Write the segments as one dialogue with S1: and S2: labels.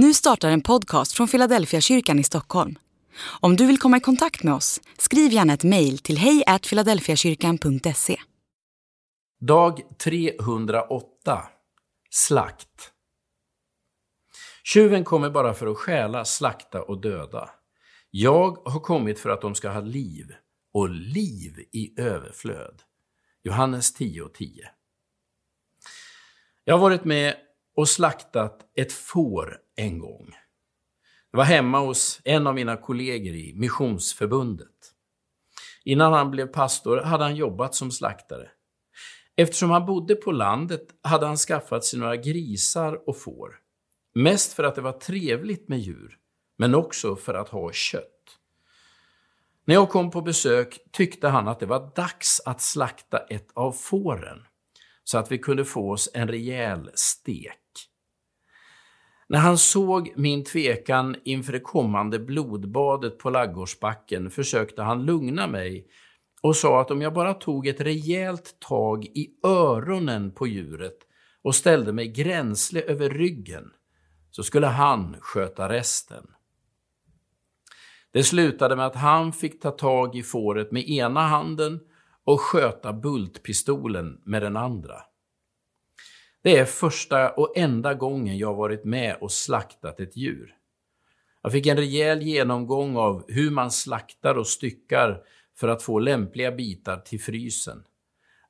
S1: Nu startar en podcast från Philadelphia kyrkan i Stockholm. Om du vill komma i kontakt med oss, skriv gärna ett mejl till hejfiladelfiakyrkan.se.
S2: Dag 308 Slakt Tjuven kommer bara för att stjäla, slakta och döda. Jag har kommit för att de ska ha liv, och liv i överflöd. Johannes 10.10 10. Jag har varit med och slaktat ett får en gång. Det var hemma hos en av mina kollegor i Missionsförbundet. Innan han blev pastor hade han jobbat som slaktare. Eftersom han bodde på landet hade han skaffat sig några grisar och får. Mest för att det var trevligt med djur, men också för att ha kött. När jag kom på besök tyckte han att det var dags att slakta ett av fåren, så att vi kunde få oss en rejäl stek. När han såg min tvekan inför det kommande blodbadet på laggårdsbacken försökte han lugna mig och sa att om jag bara tog ett rejält tag i öronen på djuret och ställde mig gränsle över ryggen så skulle han sköta resten. Det slutade med att han fick ta tag i fåret med ena handen och sköta bultpistolen med den andra. Det är första och enda gången jag varit med och slaktat ett djur. Jag fick en rejäl genomgång av hur man slaktar och styckar för att få lämpliga bitar till frysen.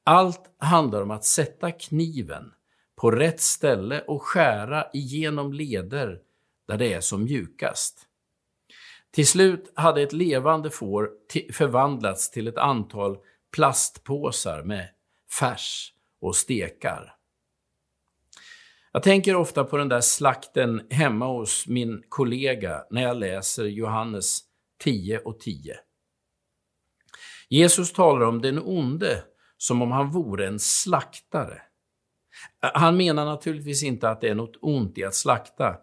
S2: Allt handlar om att sätta kniven på rätt ställe och skära igenom leder där det är som mjukast. Till slut hade ett levande får förvandlats till ett antal plastpåsar med färs och stekar. Jag tänker ofta på den där slakten hemma hos min kollega när jag läser Johannes 10 och 10. Jesus talar om den onde som om han vore en slaktare. Han menar naturligtvis inte att det är något ont i att slakta,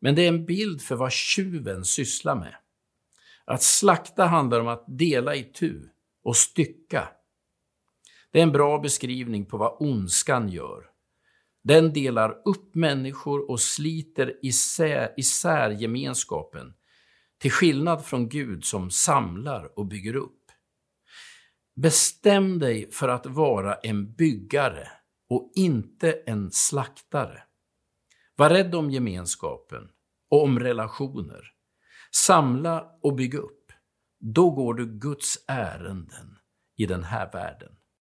S2: men det är en bild för vad tjuven sysslar med. Att slakta handlar om att dela i tu och stycka. Det är en bra beskrivning på vad ondskan gör. Den delar upp människor och sliter isär, isär gemenskapen, till skillnad från Gud som samlar och bygger upp. Bestäm dig för att vara en byggare och inte en slaktare. Var rädd om gemenskapen och om relationer. Samla och bygg upp. Då går du Guds ärenden i den här världen.